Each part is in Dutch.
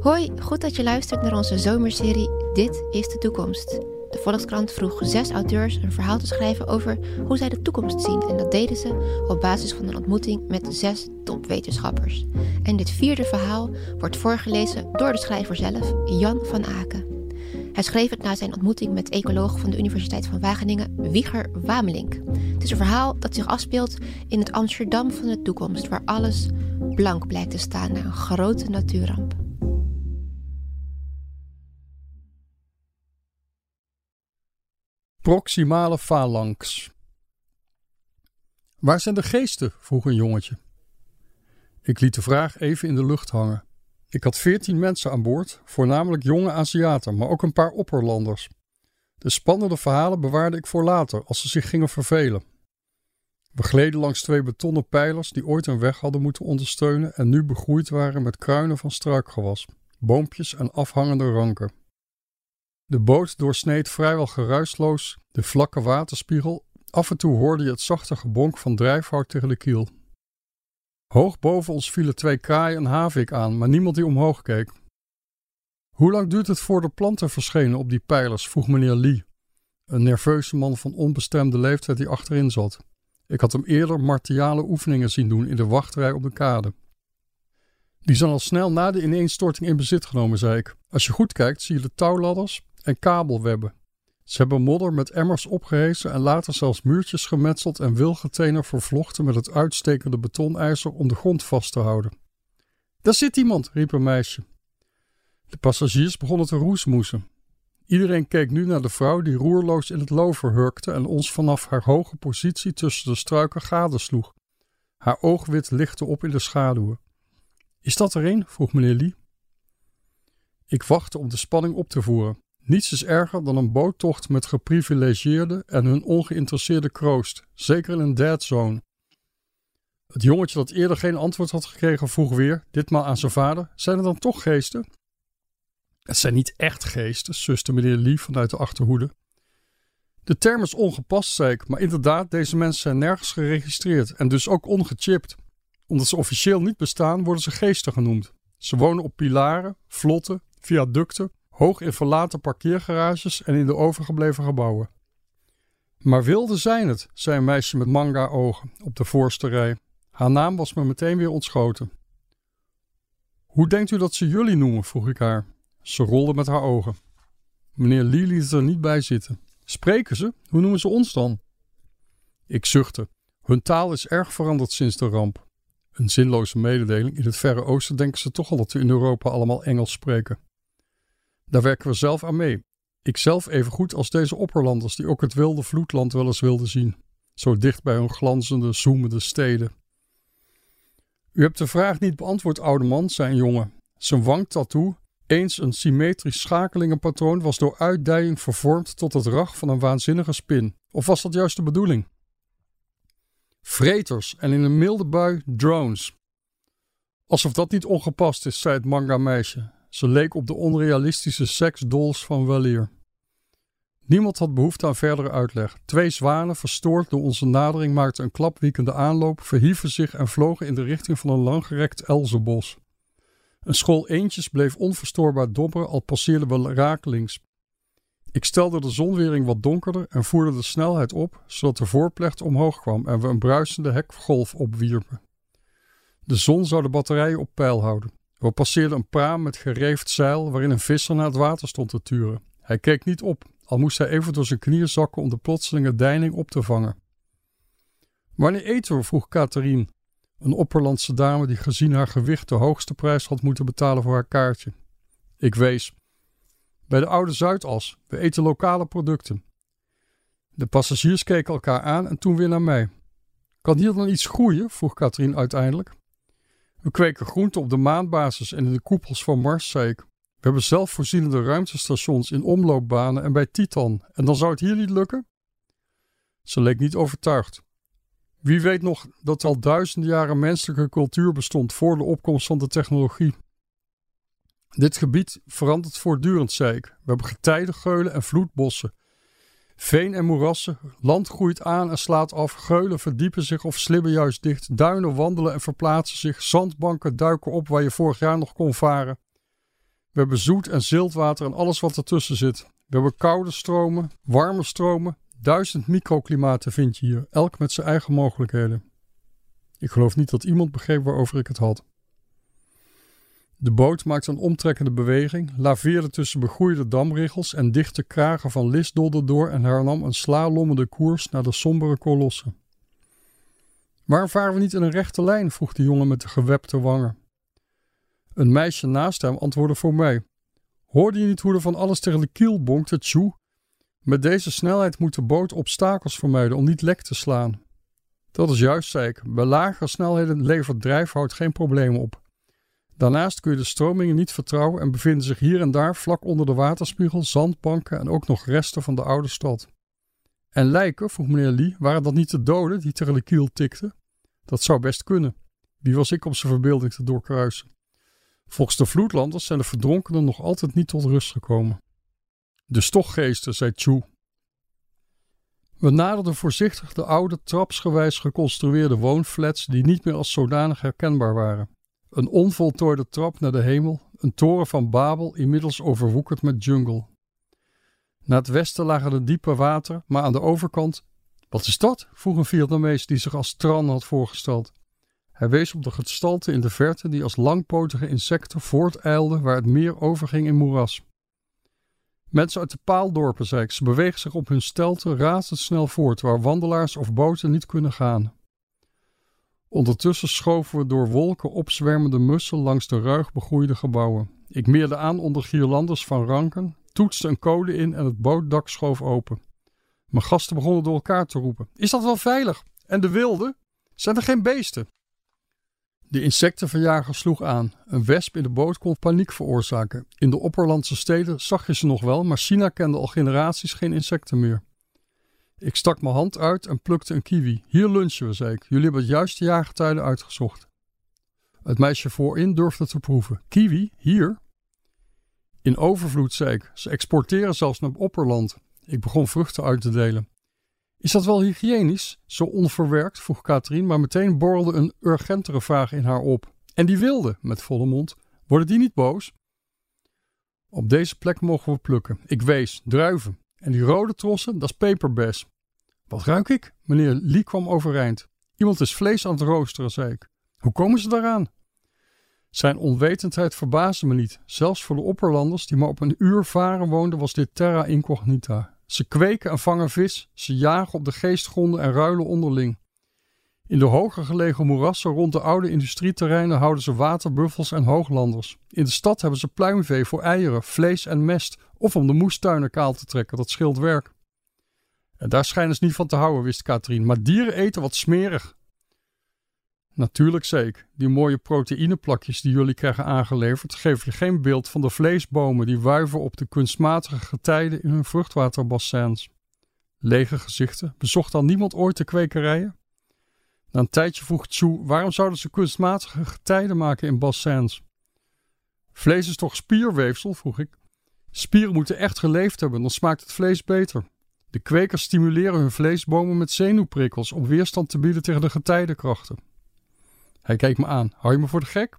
Hoi, goed dat je luistert naar onze zomerserie Dit is de toekomst. De Volkskrant vroeg zes auteurs een verhaal te schrijven over hoe zij de toekomst zien. En dat deden ze op basis van een ontmoeting met zes topwetenschappers. En dit vierde verhaal wordt voorgelezen door de schrijver zelf, Jan van Aken. Hij schreef het na zijn ontmoeting met ecoloog van de Universiteit van Wageningen, Wieger Wamelink. Het is een verhaal dat zich afspeelt in het Amsterdam van de toekomst, waar alles blank blijkt te staan na een grote natuurramp. Proximale phalanx. Waar zijn de geesten? vroeg een jongetje. Ik liet de vraag even in de lucht hangen. Ik had veertien mensen aan boord, voornamelijk jonge Aziaten, maar ook een paar opperlanders. De spannende verhalen bewaarde ik voor later, als ze zich gingen vervelen. We gleden langs twee betonnen pijlers die ooit een weg hadden moeten ondersteunen en nu begroeid waren met kruinen van struikgewas, boompjes en afhangende ranken. De boot doorsneed vrijwel geruisloos de vlakke waterspiegel. Af en toe hoorde je het zachte gebonk van drijfhout tegen de kiel. Hoog boven ons vielen twee kraaien en havik aan, maar niemand die omhoog keek. Hoe lang duurt het voor de planten verschenen op die pijlers? vroeg meneer Lee, een nerveuze man van onbestemde leeftijd die achterin zat. Ik had hem eerder martiale oefeningen zien doen in de wachtrij op de kade. Die zijn al snel na de ineenstorting in bezit genomen, zei ik. Als je goed kijkt, zie je de touwladders en kabelwebben. Ze hebben modder met emmers opgehezen en later zelfs muurtjes gemetseld en wilgetenen vervlochten met het uitstekende betonijzer om de grond vast te houden. Daar zit iemand, riep een meisje. De passagiers begonnen te roesmoesen. Iedereen keek nu naar de vrouw die roerloos in het lover hurkte en ons vanaf haar hoge positie tussen de struiken gadesloeg. Haar oogwit lichtte op in de schaduwen. Is dat er een? vroeg meneer Lee. Ik wachtte om de spanning op te voeren. Niets is erger dan een boottocht met geprivilegieerden en hun ongeïnteresseerde kroost, zeker in een dead zone. Het jongetje dat eerder geen antwoord had gekregen vroeg weer, ditmaal aan zijn vader: Zijn er dan toch geesten? Het zijn niet echt geesten, suste meneer Lee vanuit de achterhoede. De term is ongepast, zei ik, maar inderdaad, deze mensen zijn nergens geregistreerd en dus ook ongechipt. Omdat ze officieel niet bestaan, worden ze geesten genoemd. Ze wonen op pilaren, vlotten, viaducten hoog in verlaten parkeergarages en in de overgebleven gebouwen. Maar wilde zijn het, zei een meisje met manga-ogen op de voorste rij. Haar naam was me meteen weer ontschoten. Hoe denkt u dat ze jullie noemen? vroeg ik haar. Ze rolde met haar ogen. Meneer Lee liet er niet bij zitten. Spreken ze? Hoe noemen ze ons dan? Ik zuchtte. Hun taal is erg veranderd sinds de ramp. Een zinloze mededeling. In het Verre Oosten denken ze toch al dat we in Europa allemaal Engels spreken. Daar werken we zelf aan mee. Ik zelf even goed als deze opperlanders die ook het wilde vloedland wel eens wilden zien. Zo dicht bij hun glanzende, zoemende steden. U hebt de vraag niet beantwoord, oude man, zei een jongen. Zijn wangtattoo, eens een symmetrisch schakelingenpatroon, was door uitdijing vervormd tot het rag van een waanzinnige spin. Of was dat juist de bedoeling? Vreters en in een milde bui drones. Alsof dat niet ongepast is, zei het manga-meisje. Ze leek op de onrealistische seksdolls van weleer. Niemand had behoefte aan verdere uitleg. Twee zwanen, verstoord door onze nadering, maakten een klapwiekende aanloop, verhieven zich en vlogen in de richting van een langgerekt elzenbos. Een school eendjes bleef onverstoorbaar dobberen, al passeerden we rakelings. Ik stelde de zonwering wat donkerder en voerde de snelheid op, zodat de voorplecht omhoog kwam en we een bruisende hekgolf opwierpen. De zon zou de batterijen op peil houden. We passeerden een praam met gereefd zeil waarin een visser naar het water stond te turen. Hij keek niet op, al moest hij even door zijn knieën zakken om de plotselinge deining op te vangen. Wanneer eten we? vroeg Catherine, een opperlandse dame die gezien haar gewicht de hoogste prijs had moeten betalen voor haar kaartje. Ik wees. Bij de oude Zuidas. We eten lokale producten. De passagiers keken elkaar aan en toen weer naar mij. Kan hier dan iets groeien? vroeg Katrien uiteindelijk. We kweken groenten op de maanbasis en in de koepels van Mars, zei ik. We hebben zelfvoorzienende ruimtestations in omloopbanen en bij Titan. En dan zou het hier niet lukken? Ze leek niet overtuigd. Wie weet nog dat er al duizenden jaren menselijke cultuur bestond voor de opkomst van de technologie. Dit gebied verandert voortdurend, zei ik. We hebben getijdengeulen en vloedbossen. Veen en moerassen, land groeit aan en slaat af, geulen verdiepen zich of slibben juist dicht, duinen wandelen en verplaatsen zich, zandbanken duiken op waar je vorig jaar nog kon varen. We hebben zoet en ziltwater en alles wat ertussen zit. We hebben koude stromen, warme stromen, duizend microklimaten vind je hier, elk met zijn eigen mogelijkheden. Ik geloof niet dat iemand begreep waarover ik het had. De boot maakte een omtrekkende beweging, laveerde tussen begroeide damriggels en dichte kragen van lisdodden door en hernam een slalommende koers naar de sombere kolossen. Waarom varen we niet in een rechte lijn? vroeg de jongen met de gewepte wangen. Een meisje naast hem antwoordde voor mij. Hoorde je niet hoe er van alles tegen de kiel bonkte, tjoe? Met deze snelheid moet de boot obstakels vermijden om niet lek te slaan. Dat is juist, zei ik. Bij lagere snelheden levert drijfhout geen problemen op. Daarnaast kun je de stromingen niet vertrouwen en bevinden zich hier en daar vlak onder de waterspiegel zandbanken en ook nog resten van de oude stad. En lijken, vroeg meneer Lee, waren dat niet de doden die tegen de kiel tikten? Dat zou best kunnen. Wie was ik om zijn verbeelding te doorkruisen? Volgens de vloedlanders zijn de verdronkenen nog altijd niet tot rust gekomen. De stokgeesten, zei Chu. We naderden voorzichtig de oude, trapsgewijs geconstrueerde woonflats die niet meer als zodanig herkenbaar waren. Een onvoltooide trap naar de hemel, een toren van Babel inmiddels overwoekerd met jungle. Naar het westen lagen de diepe water, maar aan de overkant. Wat is dat? vroeg een Vietnamees die zich als Tran had voorgesteld. Hij wees op de gestalte in de verte die als langpotige insecten voorteilden waar het meer overging in moeras. Mensen uit de paaldorpen, zei ik, ze bewegen zich op hun stelten razendsnel voort, waar wandelaars of boten niet kunnen gaan. Ondertussen schoven we door wolken opzwermende mussen langs de ruig begroeide gebouwen. Ik meerde aan onder gierlanders van ranken, toetste een code in en het bootdak schoof open. Mijn gasten begonnen door elkaar te roepen: Is dat wel veilig? En de wilden? Zijn er geen beesten? De insectenverjager sloeg aan. Een wesp in de boot kon paniek veroorzaken. In de opperlandse steden zag je ze nog wel, maar China kende al generaties geen insecten meer. Ik stak mijn hand uit en plukte een kiwi. Hier lunchen we, zei ik. Jullie hebben het juiste jaargetijden uitgezocht. Het meisje voorin durfde te proeven. Kiwi? Hier? In overvloed, zei ik. Ze exporteren zelfs naar opperland. Ik begon vruchten uit te delen. Is dat wel hygiënisch? Zo onverwerkt, vroeg Katrien, maar meteen borrelde een urgentere vraag in haar op. En die wilde, met volle mond. Worden die niet boos? Op deze plek mogen we plukken. Ik wees, druiven. En die rode trossen, dat is peperbes. Wat ruik ik? Meneer Lee kwam overeind. Iemand is vlees aan het roosteren, zei ik. Hoe komen ze daaraan? Zijn onwetendheid verbaasde me niet. Zelfs voor de opperlanders die maar op een uur varen woonden, was dit terra incognita. Ze kweken en vangen vis, ze jagen op de geestgronden en ruilen onderling. In de hoger gelegen moerassen rond de oude industrieterreinen houden ze waterbuffels en hooglanders. In de stad hebben ze pluimvee voor eieren, vlees en mest, of om de moestuinen kaal te trekken, dat scheelt werk. En daar schijnen ze niet van te houden, wist Katrien, maar dieren eten wat smerig. Natuurlijk zeker. Die mooie proteïneplakjes die jullie krijgen aangeleverd, geven je geen beeld van de vleesbomen die wuiven op de kunstmatige getijden in hun vruchtwaterbassins. Lege gezichten. Bezocht dan niemand ooit de kwekerijen? Na een tijdje vroeg Chu waarom zouden ze kunstmatige getijden maken in bassins? Vlees is toch spierweefsel? vroeg ik. Spieren moeten echt geleefd hebben, dan smaakt het vlees beter. De kwekers stimuleren hun vleesbomen met zenuwprikkels om weerstand te bieden tegen de getijdenkrachten. Hij keek me aan. Hou je me voor de gek?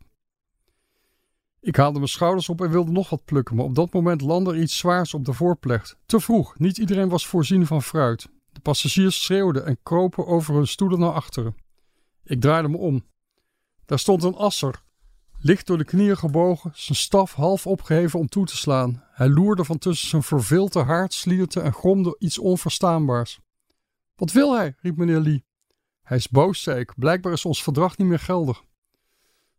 Ik haalde mijn schouders op en wilde nog wat plukken, maar op dat moment landde er iets zwaars op de voorplecht. Te vroeg, niet iedereen was voorzien van fruit. De passagiers schreeuwden en kropen over hun stoelen naar achteren. Ik draaide me om. Daar stond een asser, licht door de knieën gebogen, zijn staf half opgeheven om toe te slaan. Hij loerde van tussen zijn verveelde haardslierten en gromde iets onverstaanbaars. Wat wil hij? riep meneer Lee. Hij is boos, zei ik. Blijkbaar is ons verdrag niet meer geldig.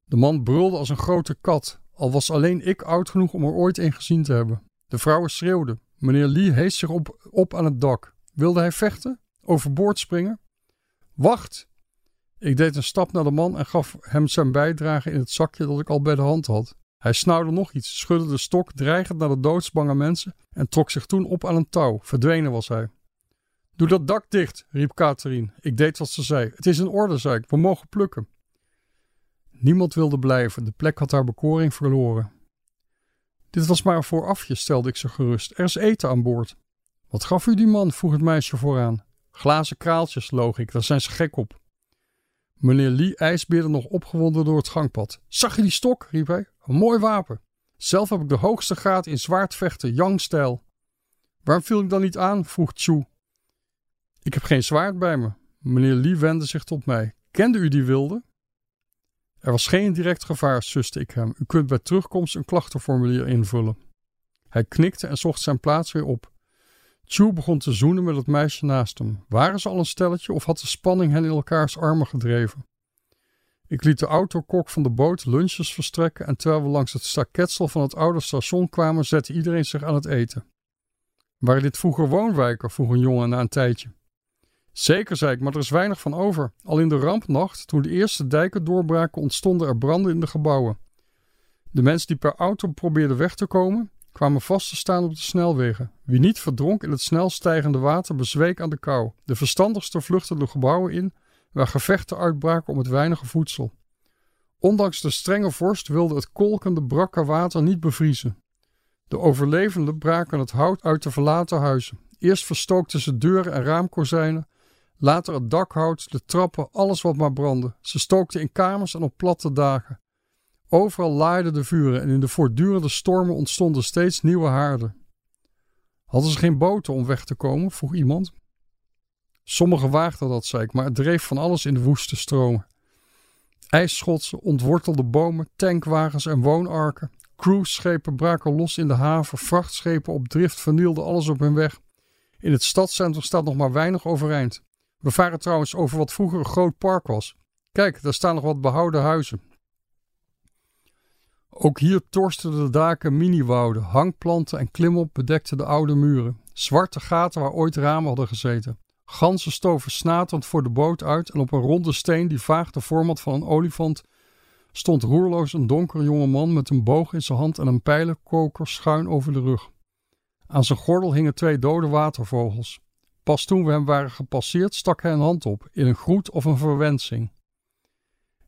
De man brulde als een grote kat, al was alleen ik oud genoeg om er ooit een gezien te hebben. De vrouwen schreeuwden. Meneer Lee hees zich op, op aan het dak. Wilde hij vechten? Overboord springen? Wacht! Ik deed een stap naar de man en gaf hem zijn bijdrage in het zakje dat ik al bij de hand had. Hij snauwde nog iets, schudde de stok dreigend naar de doodsbange mensen en trok zich toen op aan een touw. Verdwenen was hij. Doe dat dak dicht, riep Catherine. Ik deed wat ze zei. Het is in orde, zei ik. We mogen plukken. Niemand wilde blijven. De plek had haar bekoring verloren. Dit was maar een voorafje, stelde ik ze gerust. Er is eten aan boord. Wat gaf u die man? vroeg het meisje vooraan. Glazen kraaltjes, loog ik, daar zijn ze gek op. Meneer Lee ijsbeerde nog opgewonden door het gangpad. Zag je die stok? riep hij. Een mooi wapen. Zelf heb ik de hoogste graad in zwaardvechten, Yang-stijl. Waarom viel ik dan niet aan? vroeg Chu. Ik heb geen zwaard bij me. Meneer Lee wendde zich tot mij. Kende u die wilde? Er was geen direct gevaar, suste ik hem. U kunt bij terugkomst een klachtenformulier invullen. Hij knikte en zocht zijn plaats weer op. Chu begon te zoenen met het meisje naast hem. Waren ze al een stelletje of had de spanning hen in elkaars armen gedreven? Ik liet de autokok van de boot lunches verstrekken en terwijl we langs het staketsel van het oude station kwamen, zette iedereen zich aan het eten. Waren dit vroeger woonwijken? vroeg een jongen na een tijdje. Zeker, zei ik, maar er is weinig van over. Al in de rampnacht, toen de eerste dijken doorbraken, ontstonden er branden in de gebouwen. De mensen die per auto probeerden weg te komen, kwamen vast te staan op de snelwegen. Wie niet verdronk in het snel stijgende water, bezweek aan de kou. De verstandigsten vluchtten de gebouwen in, waar gevechten uitbraken om het weinige voedsel. Ondanks de strenge vorst wilde het kolkende, brakke water niet bevriezen. De overlevenden braken het hout uit de verlaten huizen. Eerst verstookten ze deuren en raamkozijnen, later het dakhout, de trappen, alles wat maar brandde. Ze stookten in kamers en op platte dagen. Overal laaiden de vuren en in de voortdurende stormen ontstonden steeds nieuwe haarden. Hadden ze geen boten om weg te komen? vroeg iemand. Sommigen waagden dat, zei ik, maar het dreef van alles in de woeste stromen. IJsschotsen, ontwortelde bomen, tankwagens en woonarken. Cruiseschepen braken los in de haven, vrachtschepen op drift vernielden alles op hun weg. In het stadscentrum staat nog maar weinig overeind. We varen trouwens over wat vroeger een groot park was. Kijk, daar staan nog wat behouden huizen. Ook hier torsten de daken miniwouden, hangplanten en klimop bedekten de oude muren. Zwarte gaten waar ooit ramen hadden gezeten. Ganzen stoven snatend voor de boot uit en op een ronde steen die vaag de vorm had van een olifant stond roerloos een donkere jonge man met een boog in zijn hand en een pijlenkoker schuin over de rug. Aan zijn gordel hingen twee dode watervogels. Pas toen we hem waren gepasseerd stak hij een hand op, in een groet of een verwensing.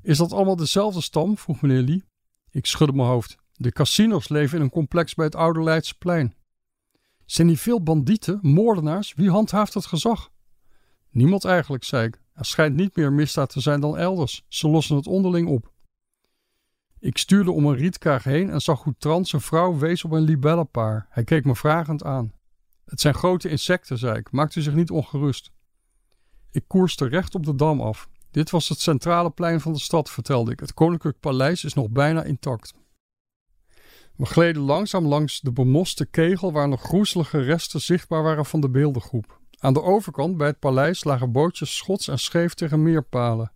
Is dat allemaal dezelfde stam? vroeg meneer Lee. Ik schudde mijn hoofd. De casinos leven in een complex bij het Oude Leidseplein. Zijn hier veel bandieten, moordenaars? Wie handhaaft het gezag? Niemand eigenlijk, zei ik. Er schijnt niet meer misdaad te zijn dan elders. Ze lossen het onderling op. Ik stuurde om een rietkaag heen en zag hoe Trans een vrouw wees op een libellenpaar. Hij keek me vragend aan. Het zijn grote insecten, zei ik. Maakt u zich niet ongerust. Ik koerste recht op de dam af. Dit was het centrale plein van de stad, vertelde ik. Het koninklijk paleis is nog bijna intact. We gleden langzaam langs de bemoste kegel waar nog groezelige resten zichtbaar waren van de beeldengroep. Aan de overkant bij het paleis lagen bootjes schots en scheef tegen meerpalen.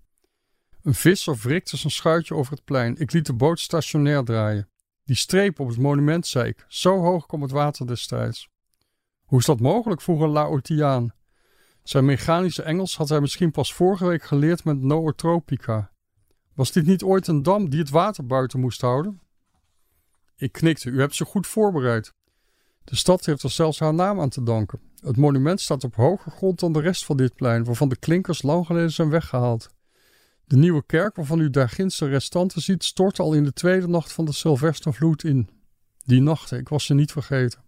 Een visser wrikte zijn schuitje over het plein. Ik liet de boot stationair draaien. Die streep op het monument, zei ik. Zo hoog kwam het water destijds. Hoe is dat mogelijk? vroeg een Laotiaan. Zijn mechanische Engels had hij misschien pas vorige week geleerd met Nootropica. Was dit niet ooit een dam die het water buiten moest houden? Ik knikte. U hebt ze goed voorbereid. De stad heeft er zelfs haar naam aan te danken. Het monument staat op hoger grond dan de rest van dit plein, waarvan de klinkers lang geleden zijn weggehaald. De nieuwe kerk, waarvan u daar ginds de restanten ziet, stortte al in de tweede nacht van de Sylvestervloed in. Die nachten, ik was ze niet vergeten.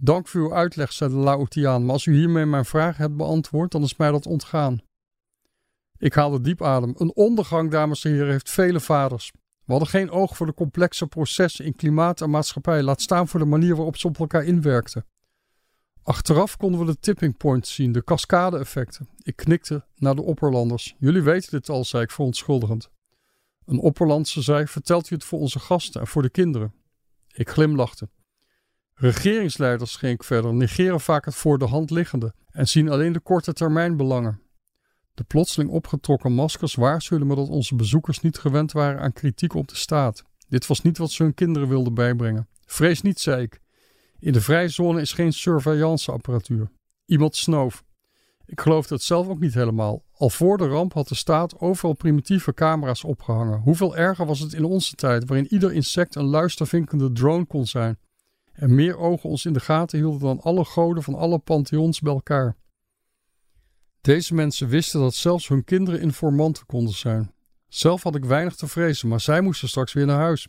Dank voor uw uitleg, zei de Laotiaan, maar als u hiermee mijn vraag hebt beantwoord, dan is mij dat ontgaan. Ik haalde diep adem. Een ondergang, dames en heren, heeft vele vaders. We hadden geen oog voor de complexe processen in klimaat en maatschappij, laat staan voor de manier waarop ze op elkaar inwerkten. Achteraf konden we de tipping points zien, de cascade-effecten. Ik knikte naar de opperlanders. Jullie weten dit al, zei ik verontschuldigend. Een opperlandse zei: Vertelt u het voor onze gasten en voor de kinderen? Ik glimlachte. Regeringsleiders, ging verder, negeren vaak het voor de hand liggende en zien alleen de korte termijn belangen. De plotseling opgetrokken maskers waarschuwden me dat onze bezoekers niet gewend waren aan kritiek op de staat. Dit was niet wat ze hun kinderen wilden bijbrengen. Vrees niet, zei ik. In de vrije zone is geen surveillanceapparatuur. Iemand snoof. Ik geloofde het zelf ook niet helemaal. Al voor de ramp had de staat overal primitieve camera's opgehangen. Hoeveel erger was het in onze tijd, waarin ieder insect een luistervinkende drone kon zijn. En meer ogen ons in de gaten hielden dan alle goden van alle pantheons bij elkaar. Deze mensen wisten dat zelfs hun kinderen informanten konden zijn. Zelf had ik weinig te vrezen, maar zij moesten straks weer naar huis.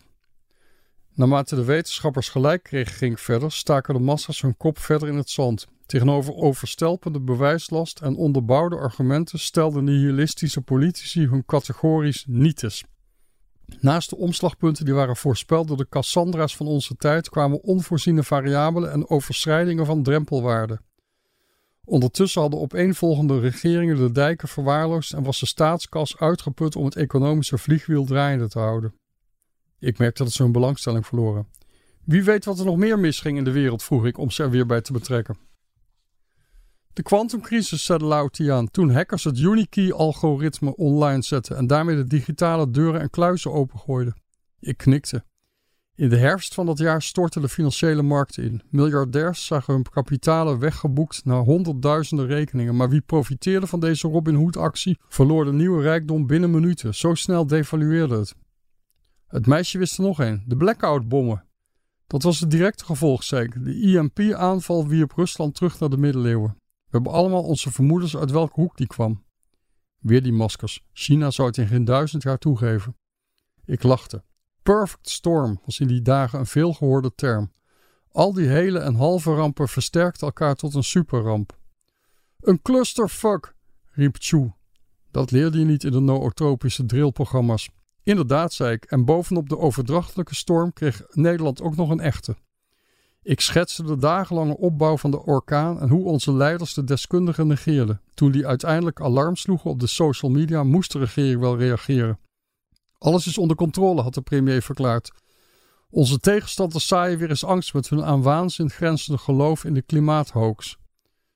Naarmate de wetenschappers gelijk kregen, ging ik verder, staken de massa's hun kop verder in het zand. Tegenover overstelpende bewijslast en onderbouwde argumenten stelden nihilistische politici hun categorisch nietes. Naast de omslagpunten die waren voorspeld door de Cassandra's van onze tijd kwamen onvoorziene variabelen en overschrijdingen van drempelwaarden. Ondertussen hadden opeenvolgende regeringen de dijken verwaarloosd en was de staatskas uitgeput om het economische vliegwiel draaiende te houden. Ik merkte dat ze hun belangstelling verloren. Wie weet wat er nog meer misging in de wereld, vroeg ik om ze er weer bij te betrekken. De kwantumcrisis, zei Lautiaan, toen hackers het Unikey-algoritme online zetten en daarmee de digitale deuren en kluizen opengooiden. Ik knikte. In de herfst van dat jaar stortten de financiële markten in. Miljardairs zagen hun kapitalen weggeboekt naar honderdduizenden rekeningen. Maar wie profiteerde van deze Robin Hood-actie verloor de nieuwe rijkdom binnen minuten. Zo snel devalueerde het. Het meisje wist er nog een: de blackout-bommen. Dat was het directe gevolg zeker. De IMP-aanval wierp Rusland terug naar de middeleeuwen. We hebben allemaal onze vermoedens uit welke hoek die kwam. Weer die maskers. China zou het in geen duizend jaar toegeven. Ik lachte. Perfect storm was in die dagen een veelgehoorde term. Al die hele en halve rampen versterkten elkaar tot een superramp. Een clusterfuck, riep Chu. Dat leerde je niet in de nootropische drillprogramma's. Inderdaad, zei ik, en bovenop de overdrachtelijke storm kreeg Nederland ook nog een echte. Ik schetste de dagenlange opbouw van de orkaan en hoe onze leiders de deskundigen negeerden. Toen die uiteindelijk alarm sloegen op de social media, moest de regering wel reageren. Alles is onder controle, had de premier verklaard. Onze tegenstanders zaaien weer eens angst met hun aan waanzin grenzende geloof in de klimaathoax.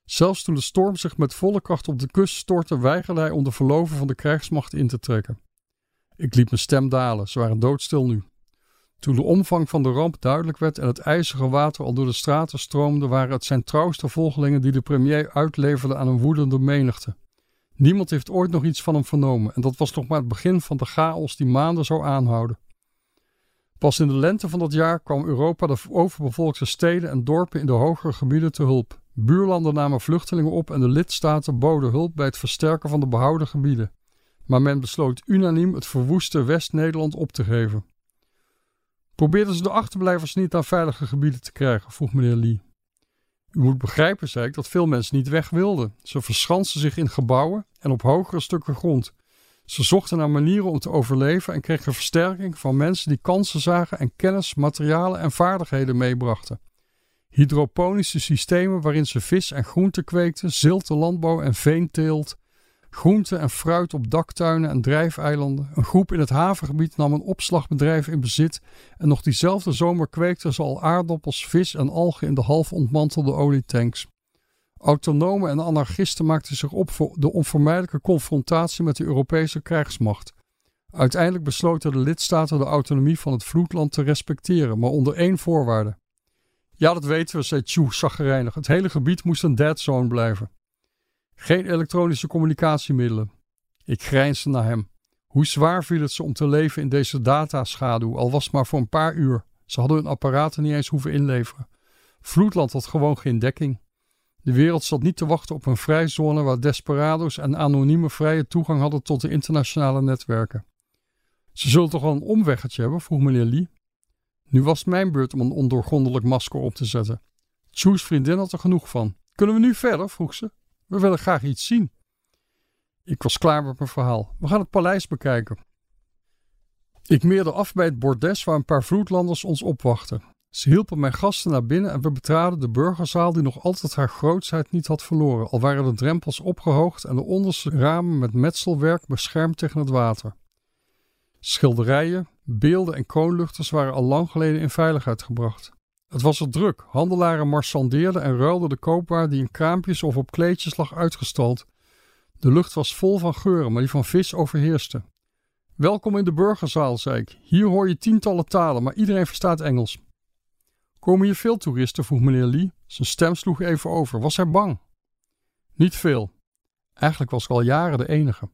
Zelfs toen de storm zich met volle kracht op de kust stortte, weigerde hij om de verloven van de krijgsmacht in te trekken. Ik liet mijn stem dalen, ze waren doodstil nu. Toen de omvang van de ramp duidelijk werd en het ijzige water al door de straten stroomde, waren het zijn trouwste volgelingen die de premier uitleverde aan een woedende menigte. Niemand heeft ooit nog iets van hem vernomen en dat was nog maar het begin van de chaos die maanden zou aanhouden. Pas in de lente van dat jaar kwam Europa de overbevolkte steden en dorpen in de hogere gebieden te hulp. Buurlanden namen vluchtelingen op en de lidstaten boden hulp bij het versterken van de behouden gebieden. Maar men besloot unaniem het verwoeste West-Nederland op te geven. Probeerden ze de achterblijvers niet naar veilige gebieden te krijgen? vroeg meneer Lee. U moet begrijpen, zei ik, dat veel mensen niet weg wilden. Ze verschansten zich in gebouwen en op hogere stukken grond. Ze zochten naar manieren om te overleven en kregen versterking van mensen die kansen zagen en kennis, materialen en vaardigheden meebrachten. Hydroponische systemen waarin ze vis en groente kweekten, zilte landbouw en veenteelt, groente en fruit op daktuinen en drijfeilanden. Een groep in het havengebied nam een opslagbedrijf in bezit en nog diezelfde zomer kweekten ze al aardappels, vis en algen in de half ontmantelde olietanks. Autonomen en anarchisten maakten zich op voor de onvermijdelijke confrontatie met de Europese krijgsmacht. Uiteindelijk besloten de lidstaten de autonomie van het vloedland te respecteren, maar onder één voorwaarde. Ja, dat weten we, zei Chu zaggerijnig. Het hele gebied moest een dead zone blijven. Geen elektronische communicatiemiddelen. Ik grijnsde naar hem. Hoe zwaar viel het ze om te leven in deze dataschaduw, al was het maar voor een paar uur. Ze hadden hun apparaten niet eens hoeven inleveren. Vloedland had gewoon geen dekking. De wereld zat niet te wachten op een vrijzone waar desperado's en anonieme vrije toegang hadden tot de internationale netwerken. Ze zullen toch wel een omweggetje hebben, vroeg meneer Lee. Nu was het mijn beurt om een ondoorgrondelijk masker op te zetten. Chu's vriendin had er genoeg van. Kunnen we nu verder? vroeg ze. We willen graag iets zien. Ik was klaar met mijn verhaal. We gaan het paleis bekijken. Ik meerde af bij het bordes waar een paar vloedlanders ons opwachten. Ze hielpen mijn gasten naar binnen en we betraden de burgerzaal die nog altijd haar grootsheid niet had verloren, al waren de drempels opgehoogd en de onderste ramen met metselwerk beschermd tegen het water. Schilderijen, beelden en kroonluchters waren al lang geleden in veiligheid gebracht. Het was er druk. Handelaren marchandeerden en ruilden de koopwaar die in kraampjes of op kleedjes lag uitgestald. De lucht was vol van geuren, maar die van vis overheerste. Welkom in de burgerzaal, zei ik. Hier hoor je tientallen talen, maar iedereen verstaat Engels. Komen hier veel toeristen? vroeg meneer Lee. Zijn stem sloeg even over. Was hij bang? Niet veel. Eigenlijk was ik al jaren de enige.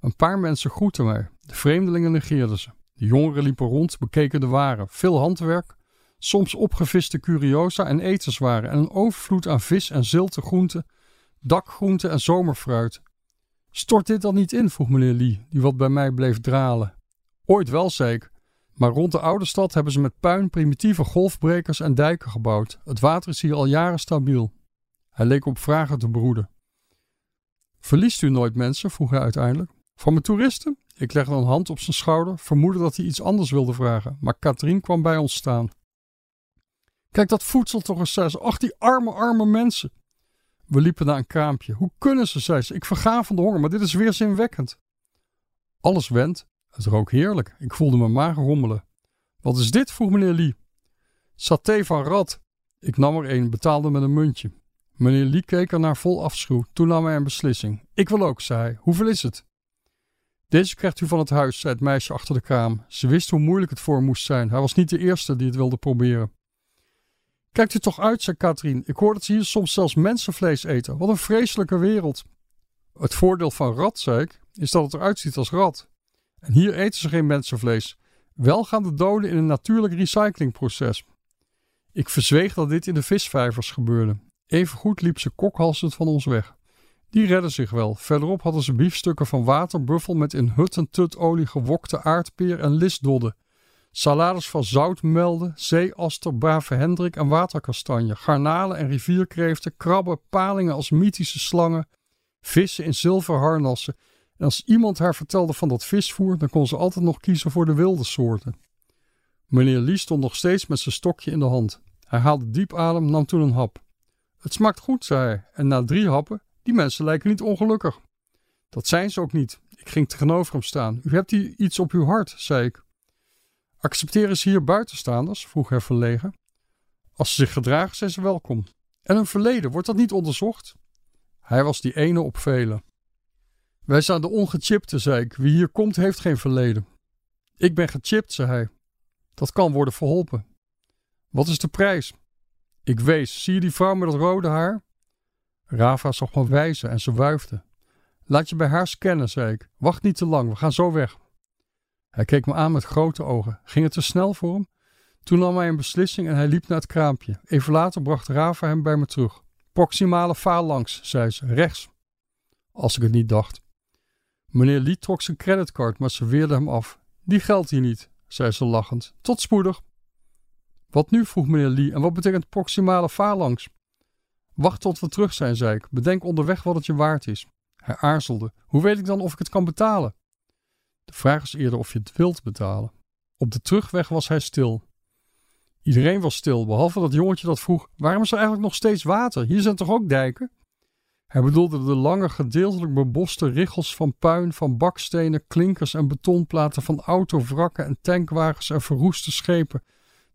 Een paar mensen groetten mij. De vreemdelingen negeerden ze. De jongeren liepen rond, bekeken de waren. Veel handwerk, soms opgeviste curiosa en etenswaren en een overvloed aan vis en zilte groenten, dakgroenten en zomerfruit. Stort dit dan niet in? vroeg meneer Lee, die wat bij mij bleef dralen. Ooit wel, zei ik. Maar rond de oude stad hebben ze met puin primitieve golfbrekers en dijken gebouwd. Het water is hier al jaren stabiel. Hij leek op vragen te broeden. Verliest u nooit mensen? vroeg hij uiteindelijk. Van mijn toeristen? Ik legde een hand op zijn schouder, vermoedde dat hij iets anders wilde vragen, maar Katrien kwam bij ons staan. Kijk dat voedsel toch eens, zei ze. Ach, die arme, arme mensen. We liepen naar een kraampje. Hoe kunnen ze, zei ze. Ik verga van de honger, maar dit is weer zinwekkend. Alles went. Het rook heerlijk. Ik voelde mijn maag rommelen. Wat is dit? vroeg meneer Lee. Saté van rat. Ik nam er een, betaalde met een muntje. Meneer Lee keek er naar vol afschuw. Toen nam hij een beslissing. Ik wil ook, zei hij. Hoeveel is het? Deze krijgt u van het huis, zei het meisje achter de kraam. Ze wist hoe moeilijk het voor moest zijn. Hij was niet de eerste die het wilde proberen. Kijkt u toch uit, zei Katrien. Ik hoor dat ze hier soms zelfs mensenvlees eten. Wat een vreselijke wereld. Het voordeel van rat, zei ik, is dat het eruit ziet als rat. En hier eten ze geen mensenvlees. Wel gaan de doden in een natuurlijk recyclingproces. Ik verzweeg dat dit in de visvijvers gebeurde. Evengoed liep ze kokhalsend van ons weg. Die redden zich wel. Verderop hadden ze biefstukken van waterbuffel met in hut en tut olie gewokte aardpeer en listdodden. Salades van zoutmelden, zeeaster, brave hendrik en waterkastanje. Garnalen en rivierkreeften, krabben, palingen als mythische slangen. Vissen in zilverharnassen. En als iemand haar vertelde van dat visvoer, dan kon ze altijd nog kiezen voor de wilde soorten. Meneer Lee stond nog steeds met zijn stokje in de hand. Hij haalde diep adem, nam toen een hap. Het smaakt goed, zei hij, en na drie happen, die mensen lijken niet ongelukkig. Dat zijn ze ook niet. Ik ging tegenover hem staan. U hebt hier iets op uw hart, zei ik. Accepteren ze hier buitenstaanders? vroeg hij verlegen. Als ze zich gedragen, zijn ze welkom. En hun verleden, wordt dat niet onderzocht? Hij was die ene op velen. Wij zijn de ongechipte, zei ik. Wie hier komt, heeft geen verleden. Ik ben gechipt, zei hij. Dat kan worden verholpen. Wat is de prijs? Ik wees. Zie je die vrouw met dat rode haar? Rava zag me wijzen en ze wuifde. Laat je bij haar scannen, zei ik. Wacht niet te lang, we gaan zo weg. Hij keek me aan met grote ogen. Ging het te snel voor hem? Toen nam hij een beslissing en hij liep naar het kraampje. Even later bracht Rava hem bij me terug. Proximale langs, zei ze, rechts. Als ik het niet dacht. Meneer Lee trok zijn creditcard, maar ze weerde hem af. Die geldt hier niet, zei ze lachend. Tot spoedig. Wat nu? vroeg meneer Lee. En wat betekent proximale phalanx? Wacht tot we terug zijn, zei ik. Bedenk onderweg wat het je waard is. Hij aarzelde. Hoe weet ik dan of ik het kan betalen? De vraag is eerder of je het wilt betalen. Op de terugweg was hij stil. Iedereen was stil, behalve dat jongetje dat vroeg: waarom is er eigenlijk nog steeds water? Hier zijn toch ook dijken? Hij bedoelde de lange, gedeeltelijk beboste richels van puin, van bakstenen, klinkers en betonplaten van autovrakken en tankwagens en verroeste schepen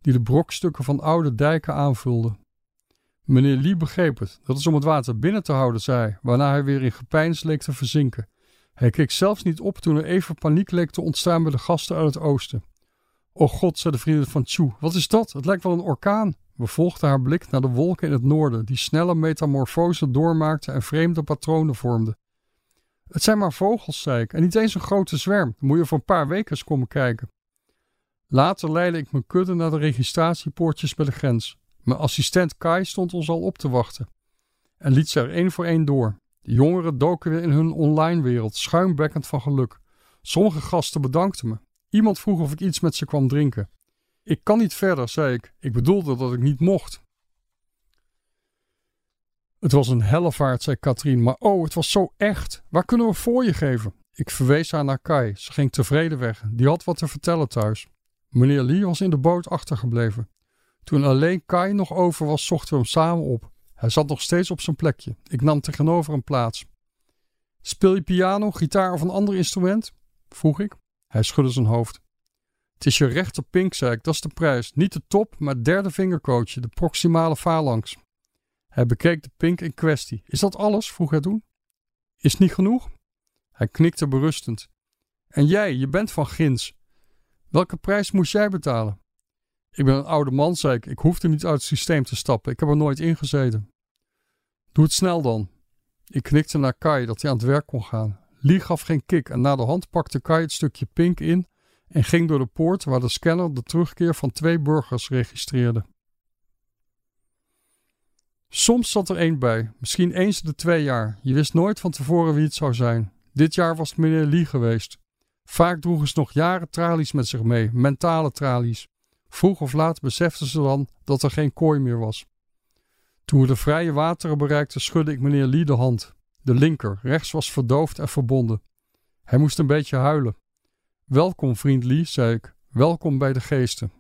die de brokstukken van oude dijken aanvulden. Meneer Lee begreep het. Dat is om het water binnen te houden, zei waarna hij weer in gepeins leek te verzinken. Hij keek zelfs niet op toen er even paniek leek te ontstaan bij de gasten uit het oosten. O god, zei de vrienden van Chu, wat is dat? Het lijkt wel een orkaan. We volgden haar blik naar de wolken in het noorden, die snelle metamorfose doormaakten en vreemde patronen vormden. Het zijn maar vogels, zei ik, en niet eens een grote zwerm. Dan moet je voor een paar weken eens komen kijken. Later leidde ik mijn kudde naar de registratiepoortjes bij de grens. Mijn assistent Kai stond ons al op te wachten en liet ze er één voor één door. De jongeren doken weer in hun online wereld, schuimbekkend van geluk. Sommige gasten bedankten me. Iemand vroeg of ik iets met ze kwam drinken. Ik kan niet verder, zei ik. Ik bedoelde dat ik niet mocht. Het was een hellevaart, zei Katrien, maar oh, het was zo echt. Waar kunnen we voor je geven? Ik verwees haar naar Kai. Ze ging tevreden weg. Die had wat te vertellen thuis. Meneer Lee was in de boot achtergebleven. Toen alleen Kai nog over was, zochten we hem samen op. Hij zat nog steeds op zijn plekje. Ik nam tegenover hem plaats. Speel je piano, gitaar of een ander instrument? vroeg ik. Hij schudde zijn hoofd. Het is je rechter pink, zei ik, dat is de prijs. Niet de top, maar derde vingercoachje, de proximale phalanx. Hij bekeek de pink in kwestie. Is dat alles? vroeg hij toen. Is niet genoeg? Hij knikte berustend. En jij, je bent van Gins. Welke prijs moest jij betalen? Ik ben een oude man, zei ik. Ik hoefde niet uit het systeem te stappen. Ik heb er nooit in gezeten. Doe het snel dan. Ik knikte naar Kai dat hij aan het werk kon gaan. Lee gaf geen kik en na de hand pakte Kai het stukje pink in en ging door de poort waar de scanner de terugkeer van twee burgers registreerde. Soms zat er één bij, misschien eens de twee jaar. Je wist nooit van tevoren wie het zou zijn. Dit jaar was het meneer Lee geweest. Vaak droegen ze nog jaren tralies met zich mee, mentale tralies. Vroeg of laat beseften ze dan dat er geen kooi meer was. Toen we de vrije wateren bereikten, schudde ik meneer Lee de hand. De linker, rechts was verdoofd en verbonden. Hij moest een beetje huilen. Welkom, vriend Lee, zei ik. Welkom bij de geesten.